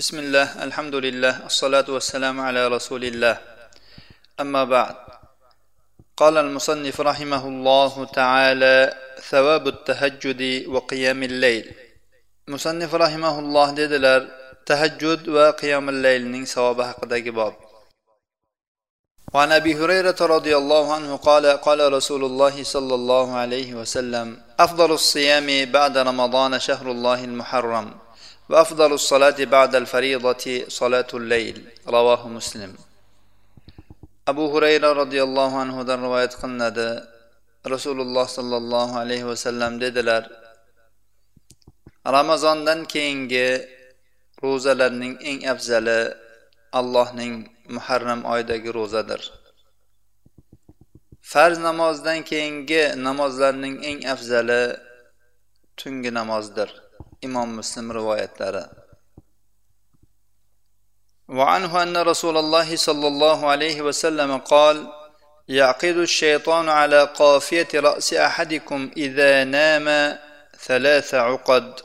بسم الله الحمد لله الصلاة والسلام على رسول الله أما بعد قال المصنف رحمه الله تعالى ثواب التهجد وقيام الليل مصنف رحمه الله dedilar tahajjud va qiyomul laylning savobi haqidagi bob. وعن ابي هريره رضي الله عنه قال قال رسول الله صلى الله عليه وسلم افضل الصيام بعد رمضان شهر الله المحرم وأفضل الصلاة بعد الفريضة صلاة الليل رواه مسلم abu hurayra roziyallohu anhudan rivoyat qilinadi rasululloh sollallohu alayhi vasallam dedilar ramazondan keyingi ro'zalarning eng afzali allohning muharram oyidagi ro'zadir farz namozdan keyingi namozlarning eng afzali tungi namozdir Imom muslim rivoyatlari وعنه أن رسول الله صلى الله عليه وسلم قال يعقد الشيطان على قافية رأس أحدكم إذا نام ثلاث عقد.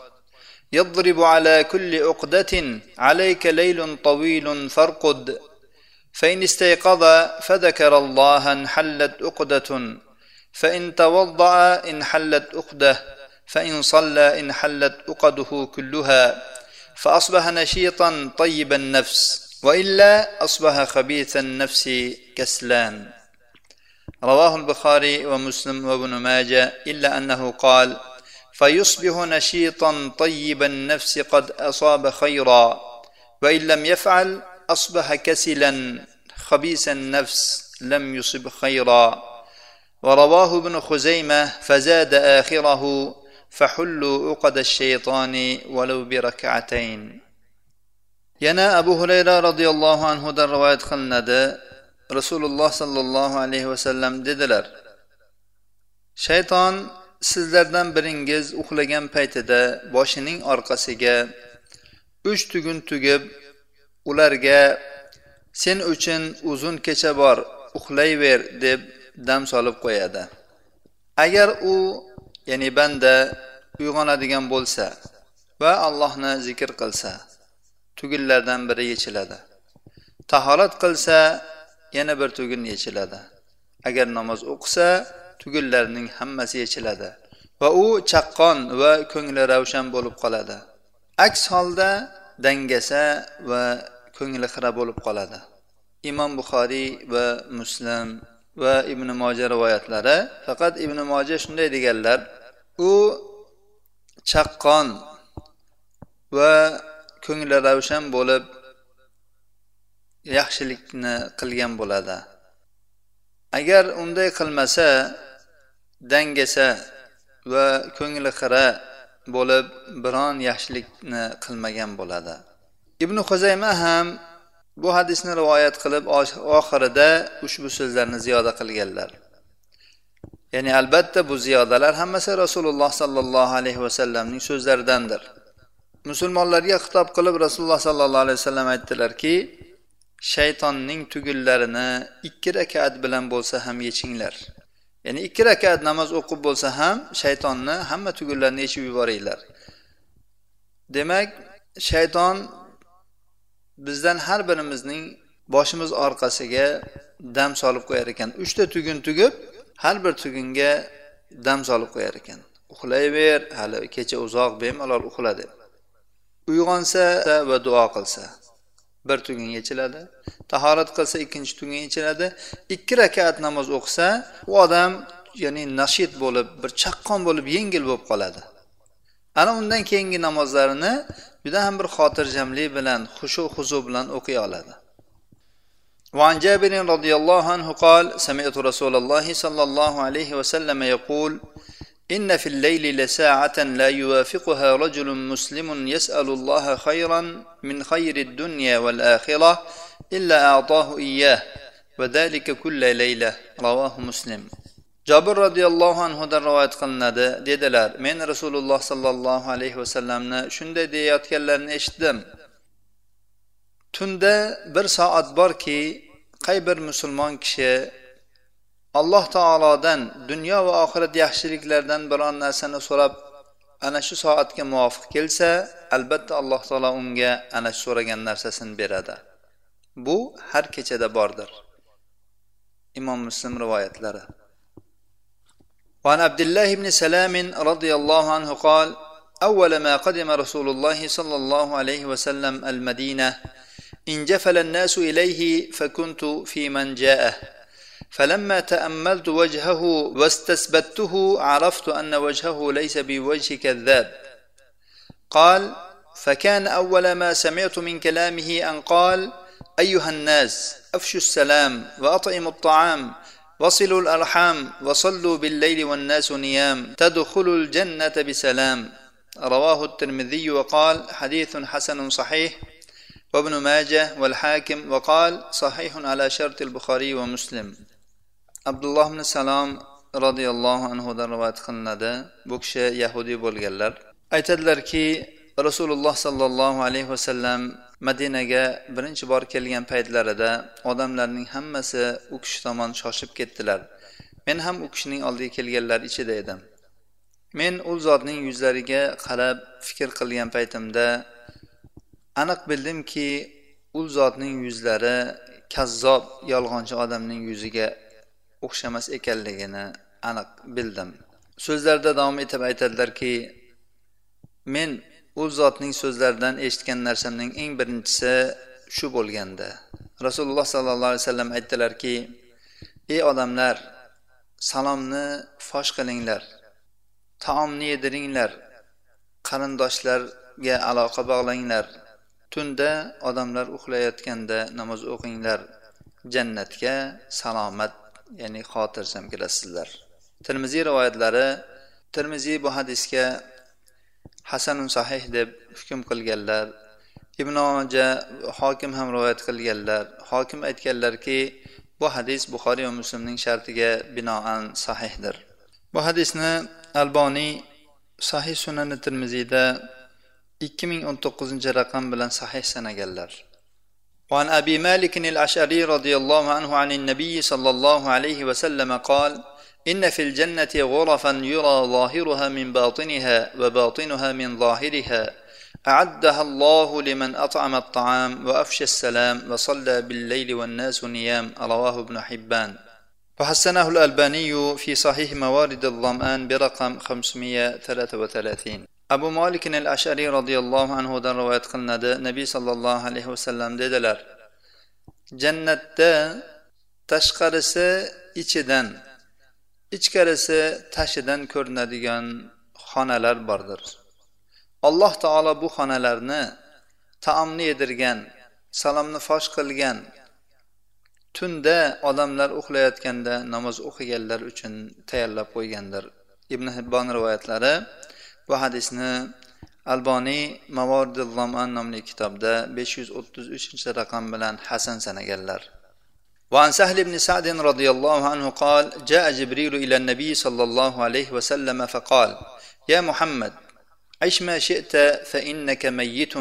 يضرب على كل عقدة عليك ليل طويل فارقد. فإن استيقظ فذكر الله انحلت عقدة. فإن توضأ انحلت عقدة. فإن صلى انحلت عقده كلها فأصبح نشيطا طيب النفس وإلا أصبح خبيث النفس كسلان. رواه البخاري ومسلم وابن ماجه إلا أنه قال فيصبح نشيطا طيب النفس قد أصاب خيرا وإن لم يفعل أصبح كسلا خبيث النفس لم يصب خيرا. ورواه ابن خزيمة فزاد آخره فحلوا عقد الشيطان ولو بركعتين yana abu hurayra roziyallohu anhudan rivoyat qilinadi rasululloh sollallohu alayhi vasallam dedilar shayton sizlardan biringiz uxlagan paytida boshining orqasiga uch tugun tugib ularga sen uchun uzun kecha bor uxlayver deb dam solib qo'yadi agar u ya'ni banda uyg'onadigan bo'lsa va allohni zikr qilsa tugunlardan biri yechiladi. Tahorat qilsa yana bir tugun yechiladi. Agar namoz o'qisa tugunlarning hammasi yechiladi va u chaqqon va ko'ngli ravshan bo'lib qoladi. Aks holda dangasa va ko'ngli xira bo'lib qoladi. Imom buxoriy va muslim va ibn moja rivoyatlari. Faqat ibn moja shunday deganlar u chaqqon va ko'ngli ravshan bo'lib yaxshilikni qilgan bo'ladi. Agar unday qilmasa dangasa va ko'ngli xira bo'lib biron yaxshilikni qilmagan bo'ladi. Ibn huzayma ham bu hadisni rivoyat qilib oxirida ushbu so'zlarni ziyoda qilganlar. Ya'ni albatta bu ziyodalar hammasi rasululloh sollallohu alayhi vasallamning so'zlaridandir. Musulmonlarga xitob qilib rasululloh sollallohu alayhi vasallam aytdilarki shaytonning tugullarini ikki rakat bilan bo'lsa ham yechinglar. Ya'ni ikki rakat namoz o'qib bo'lsa ham shaytonni hamma tugullarini yechib yuboringlar. Demak shayton bizdan har birimizning boshimiz orqasiga dam solib qo'yar ekan. Uchta tugun tugib har bir tugunga dam solib qo'yar ekan. Uxlayver hali kecha uzoq bemalol uxla deb uyg'onsa va duo qilsa bir tugun yechiladi tahorat qilsa ikkinchi tugun yechiladi. Ikki rakat namoz o'qisa u odam ya'ni nashid bo'lib bir chaqqon bo'lib yengil bo'lib qoladi. ana undan keyingi namozlarini juda ham bir xotirjamlik bilan xushu huzu bilan o'qiy oladi وعن جابر رضي الله عنه قال سمعت رسول الله صلى الله عليه وسلم يقول إن في الليل لساعة لا يوافقها رجل مسلم يسأل الله خيرا من خير الدنيا والآخرة إلا أعطاه إياه وذلك كل ليلة رواه مسلم jobir roziyallohu anhudan rivoyat qilinadi. Dedilar men rasululloh sollallohu alayhi vasallamni shunday deyayotganlarini eshitdim. Tunda bir soat borki qay bir musulmon kishi alloh taolodan dunyo va oxirat yaxshiliklaridan biron narsani so'rab ana shu soatga muvofiq kelsa albatta alloh taolo unga ana shu so'ragan narsasini beradi. Bu har kechada bordir. Imom muslim rivoyatlari. وعن عبد الله بن سلام رضي الله عنه قال أول ما قدم رسول الله صلى الله عليه وسلم المدينة انجفل الناس إليه فكنت في من جاءه. فلما تأملت وجهه واستثبته عرفت أن وجهه ليس بوجه كذاب. قال فكان أول ما سمعت من كلامه أن قال أيها الناس أفشوا السلام وأطعموا الطعام وصلوا الأرحام وصلوا بالليل والناس نيام تدخلوا الجنة بسلام. رواه الترمذي وقال حديث حسن صحيح. وابن ماجه والحاكم وقال صحيح على شرط البخاري ومسلم. abdulloh ibn salom roziyallohu anhudan rivoyat qilinadi bu kishi yahudiy bo'lganlar aytadilarki rasululloh sollallohu alayhi vasallam madinaga birinchi bor kelgan paytlarida odamlarning hammasi u kishi tomon shoshib ketdilar. Men ham u kishining oldiga kelganlar ichida edim. Men u zotning yuzlariga qarab fikr qilgan paytimda aniq bildimki u zotning yuzlari kazzob yolg'onchi odamning yuziga o'xshamas ekanligini aniq bildim. So'zlarida davom etib aytadilarki men u zotning so'zlaridan eshitgan narsamning eng birinchisi shu bo'lganda rasululloh sollallohu alayhi vasallam aytdilarki ey odamlar salomni fosh qilinglar taomni yediringlar qarindoshlarga aloqa bog'langlar tunda odamlar uxlayotganda namoz o'qinglar jannatga salomat ya'ni xotirjam kelasizlar. Termiziy rivoyatlari termiziy bu hadisga hasanun sahih deb hukm qilganlar ibn oja hokim ham rivoyat qilganlar hokim aytganlarki bu hadis buxoriy va muslimning shartiga binoan sahihdir bu hadisni alboniy sahih sunani termiziyda ikki ming o'n to'qqizinchi raqam bilan sahih sanaganlar وعن ابي مالك الاشعري رضي الله عنه عن النبي صلى الله عليه وسلم قال إن في الجنة غرفا يرى ظاهرها من باطنها وباطنها من ظاهرها. أعدها الله لمن أطعم الطعام وأفشى السلام وصلى بالليل والناس نيام رواه ابن حبان. وحسنه الألباني في صحيح موارد الظمآن برقم 533 abu molik al ashariy roziyallohu anhudan rivoyat qilinadi nabiy sollallohu alayhi vasallam dedilar jannatda tashqarisi ichidan ichkarisi tashidan ko'rinadigan xonalar bordir. Alloh taolo bu xonalarni taomni yedirgan salomni fosh qilgan tunda odamlar uxlayotganda namoz o'qiganlar uchun tayyorlab qo'ygandir. Ibn hibbon rivoyatlari bu hadisni alboniy mavoridil nomli kitobda besh yuz o'ttiz uchinchi raqam bilan hasan sanaganlar. وعن سهل بن سعد رضي الله عنه قال جاء جبريل إلى النبي صلى الله عليه وسلم فقال يا محمد عش ما شئت فإنك ميت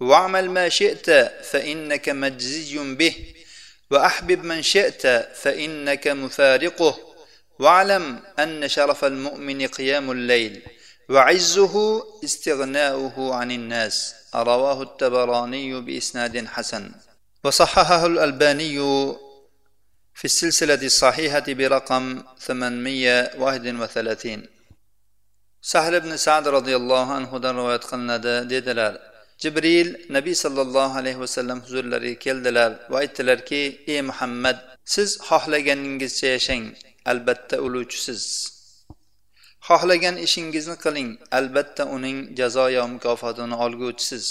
واعمل ما شئت فإنك مجزي به وأحبب من شئت فإنك مفارقه واعلم أن شرف المؤمن قيام الليل وعزه استغناؤه عن الناس. رواه التبراني بإسناد حسن. وصححه الألباني في السلسلة الصحيحة برقم 831 sahl ibn sad roziyallohu anhudan rivoyat qilinadi dedilar jibril nabiy sollallohu alayhi vasallam huzurlariga keldilar va aytdilarki ey muhammad siz xohlaganingizcha yashang albatta o'luvchisiz xohlagan ishingizni qiling albatta uning jazoyo mukofotini olguvchisiz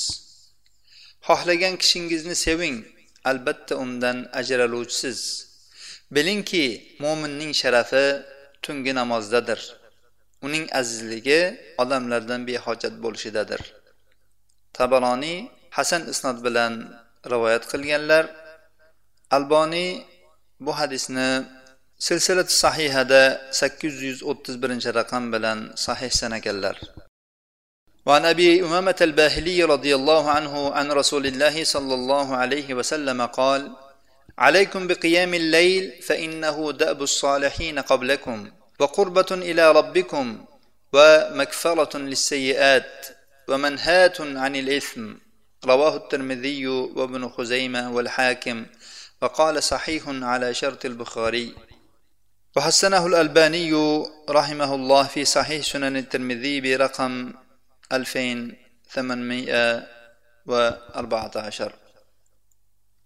xohlagan kishingizni seving albatta undan ajraluvchisiz. Bilingki mo'minning sharafi tungi namozdadir. Uning azizligi odamlardan behojat bo'lishidadir. Tabaroniy hasan isnod bilan rivoyat qilganlar alboniy bu hadisni silsilat sahihada sakkiz yuz o'ttiz birinchi raqam bilan sahih sanaganlar. وعن أبي أمامة الباهلي رضي الله عنه عن رسول الله صلى الله عليه وسلم قال عليكم بقيام الليل فإنه دأب الصالحين قبلكم وقربة إلى ربكم ومكفرة للسيئات ومنهاة عن الإثم. رواه الترمذي وابن خزيمة والحاكم وقال صحيح على شرط البخاري. وحسنه الألباني رحمه الله في صحيح سنن الترمذي برقم 2814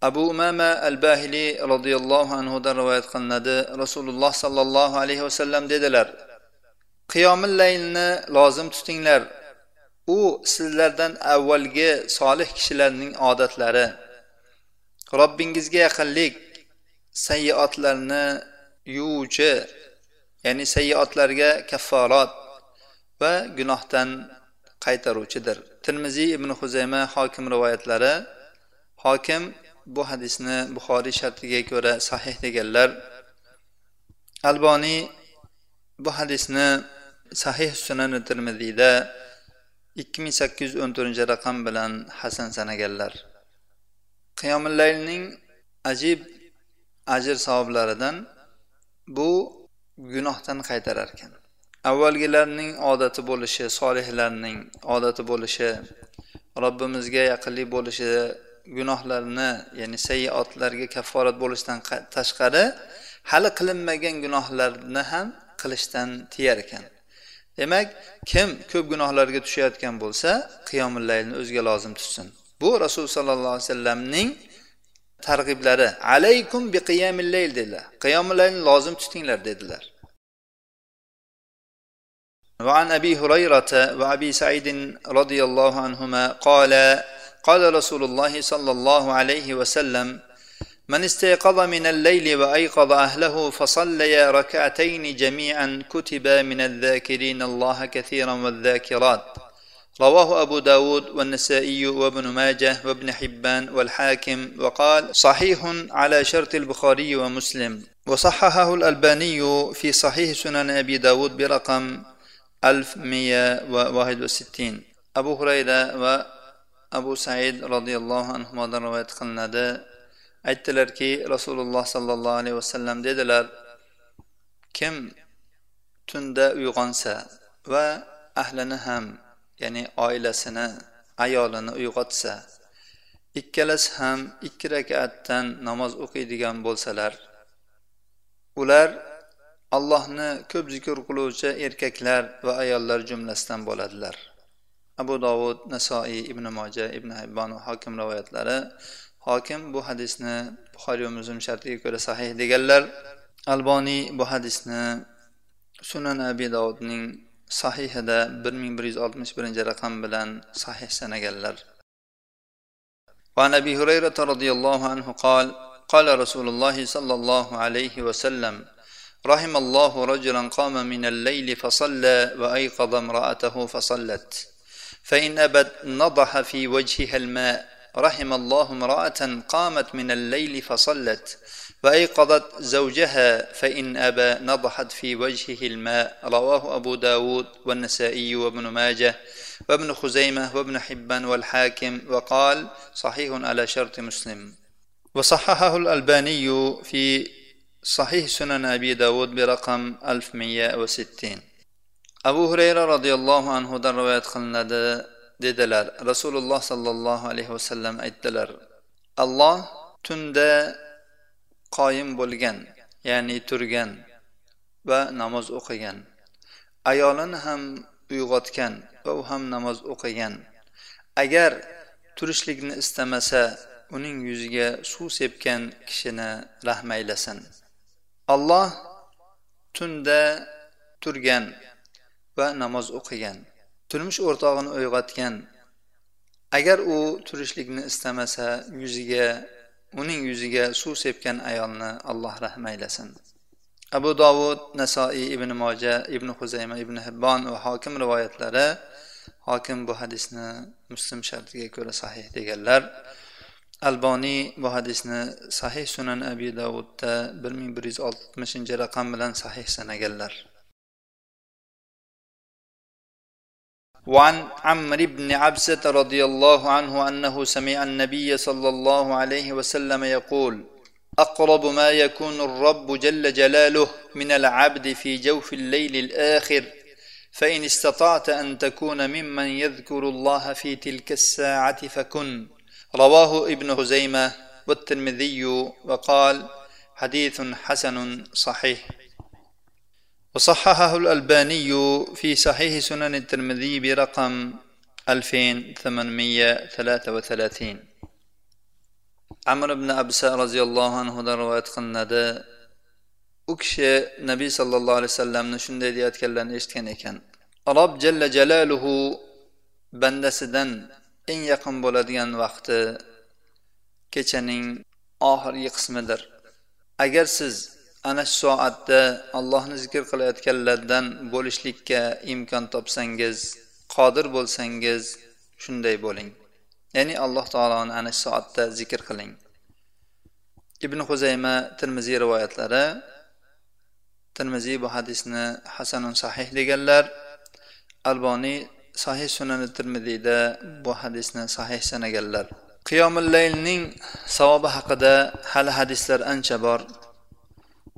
abu umama al bahili roziyallohu anhudan rivoyat qilinadi. Rasululloh sollallohu alayhi vasallam dedilar qiyomil laylni lozim tutinglar. U sizlardan avvalgi solih kishilarning odatlari. Robbingizga yaqinlik sayyiotlarni yuvuvchi ya'ni sayyiotlarga kafforat va gunohdan qaytaruvchidir. Termiziy ibn huzayma hokim rivoyatlari hokim bu hadisni buxoriy shartiga ko'ra sahih deganlar alboniy bu hadisni sahih sunani termiziyda ikki ming sakkiz yuz o'n to'rtinchi raqam bilan hasan sanaganlar. Qiyomillaylning ajib ajr savoblaridan bu gunohdan qaytarar ekan avvalgilarning odati bo'lishi solihlarning odati bo'lishi robbimizga yaqinlik bo'lishi gunohlarni ya'ni sayyiotlarga kafforat bo'lishdan tashqari hali qilinmagan gunohlarni ham qilishdan tiyar ekan. Demak kim ko'p gunohlarga tushayotgan bo'lsa qiyomillaylni o'ziga lozim tutsin. Bu rasululloh sollallohu alayhi vasallamning targ'iblari. Alaykum bi qiyamillayl dedilar. Qiyomillaylni lozim tutinglar dedilar. وعن أبي هريرة وأبي سعيد رضي الله عنهما قال قال رسول الله صلى الله عليه وسلم من استيقظ من الليل وأيقظ أهله فصليا ركعتين جميعا كتب من الذاكرين الله كثيرا والذاكرات رواه أبو داود والنسائي وابن ماجه وابن حبان والحاكم وقال صحيح على شرط البخاري ومسلم وصححه الألباني في صحيح سنن أبي داود برقم 1161 abu hurayra va abu said roziyallohu anhudan rivoyat qilinadi. Aytdilarki rasululloh sollallohu alayhi vasallam dedilar kim tunda uyg'onsa va ahlini ham ya'ni oilasini ayolini uyg'otsa ikkalasi ham ikki rakatdan namoz o'qiydigan bo'lsalar ular allohni ko'p zikr qiluvchi erkaklar va ayollar jumlasidan bo'ladilar abu dovud nasoiy ibn moja ibn hibbon va hokim rivoyatlari hokim bu hadisni buxoriy va muslim shartiga ko'ra sahih deganlar alboniy bu hadisni sunan abi dovudning sahihida bir ming bir yuz oltmish birinchi raqam bilan sahih sanaganlar وعن ابي هريره رضي الله عنه قال قال رسول الله صلى الله عليه وسلم رحم الله رجلا قام من الليل فصلى وأيقظ امرأته فصلت. فإن أبت نضح في وجهها الماء رحم الله امرأة قامت من الليل فصلت وأيقظت زوجها فإن أبى نضحت في وجهه الماء. رواه أبو داود والنسائي وابن ماجه وابن خزيمة وابن حبان والحاكم وقال صحيح على شرط مسلم. وصححه الألباني في صحيح سنن أبي داود برقم 1160 abu hurayra roziyallohu anhudan rivoyat qilinadi dedilar rasululloh sollallohu alayhi vasallam aytdilar alloh tunda qoyim bo'lgan ya'ni turgan va namoz o'qigan ayolini ham uyg'otgan va u ham namoz o'qigan agar turishlikni istamasa uning yuziga suv sepgan kishini rahm aylasin alloh tunda turgan va namoz o'qigan turmush o'rtog'ini uyg'otgan. Agar u turishlikni istamasa yuziga uning yuziga suv sepgan ayolni alloh rahm aylasin. Abu dovud nasoiy ibn moja ibn huzayma ibn hibbon va hokim rivoyatlari hokim bu hadisni muslim shartiga ko'ra sahih deganlar alboniy bu hadisni sahih sunan abi davudda bir ming bir yuz oltmishinchi raqam وعن عمرو بن عبسة رضي الله عنه أنه سمع النبي صلى الله عليه وسلم يقول أقرب ما يكون الرب جل جلاله من العبد في جوف الليل الآخر فإن استطعت أن تكون ممن يذكر الله في تلك الساعة فكن رواه ابن هزيمة والترمذي وقال حديث حسن صحيح. وصححه الألباني في صحيح سنن الترمذي برقم 2833 عمر بن أبساء رضي الله عنه در قندا أكش نبي صلى الله عليه وسلم نشن ديات كلا نشتكن رب جل جلاله بندسدن eng yaqin bo'ladigan vaqti kechaning oxirgi qismidir. Agar siz ana shu soatda allohni zikr qilayotganlardan bo'lishlikka imkon topsangiz qodir bo'lsangiz shunday bo'ling. Ya'ni alloh taoloni ana shu soatda zikr qiling. Ibn huzayma termiziy rivoyatlari termiziy bu hadisni hasanun sahih deganlar alboniy sahih sunani termiziyda bu hadisni sahih sanaganlar. Qiyomullaylning savobi haqida hali hadislar ancha bor.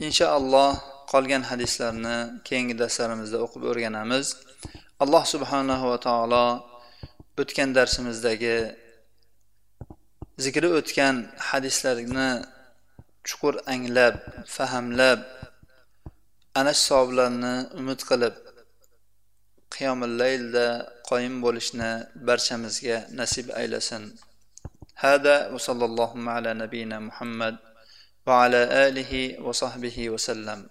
Inshaalloh qolgan hadislarni keyingi darslarimizda o'qib o'rganamiz. Alloh subhanahu va taolo o'tgan darsimizdagi zikri o'tgan hadislarni chuqur anglab fahamlab ana shu savoblarni umid qilib qiyomil laylda qoyim bo'lishni barchamizga nasib aylasin. Hada va sallallohu ala nabiyina muhammad va ala alihi va sahbihi vasallam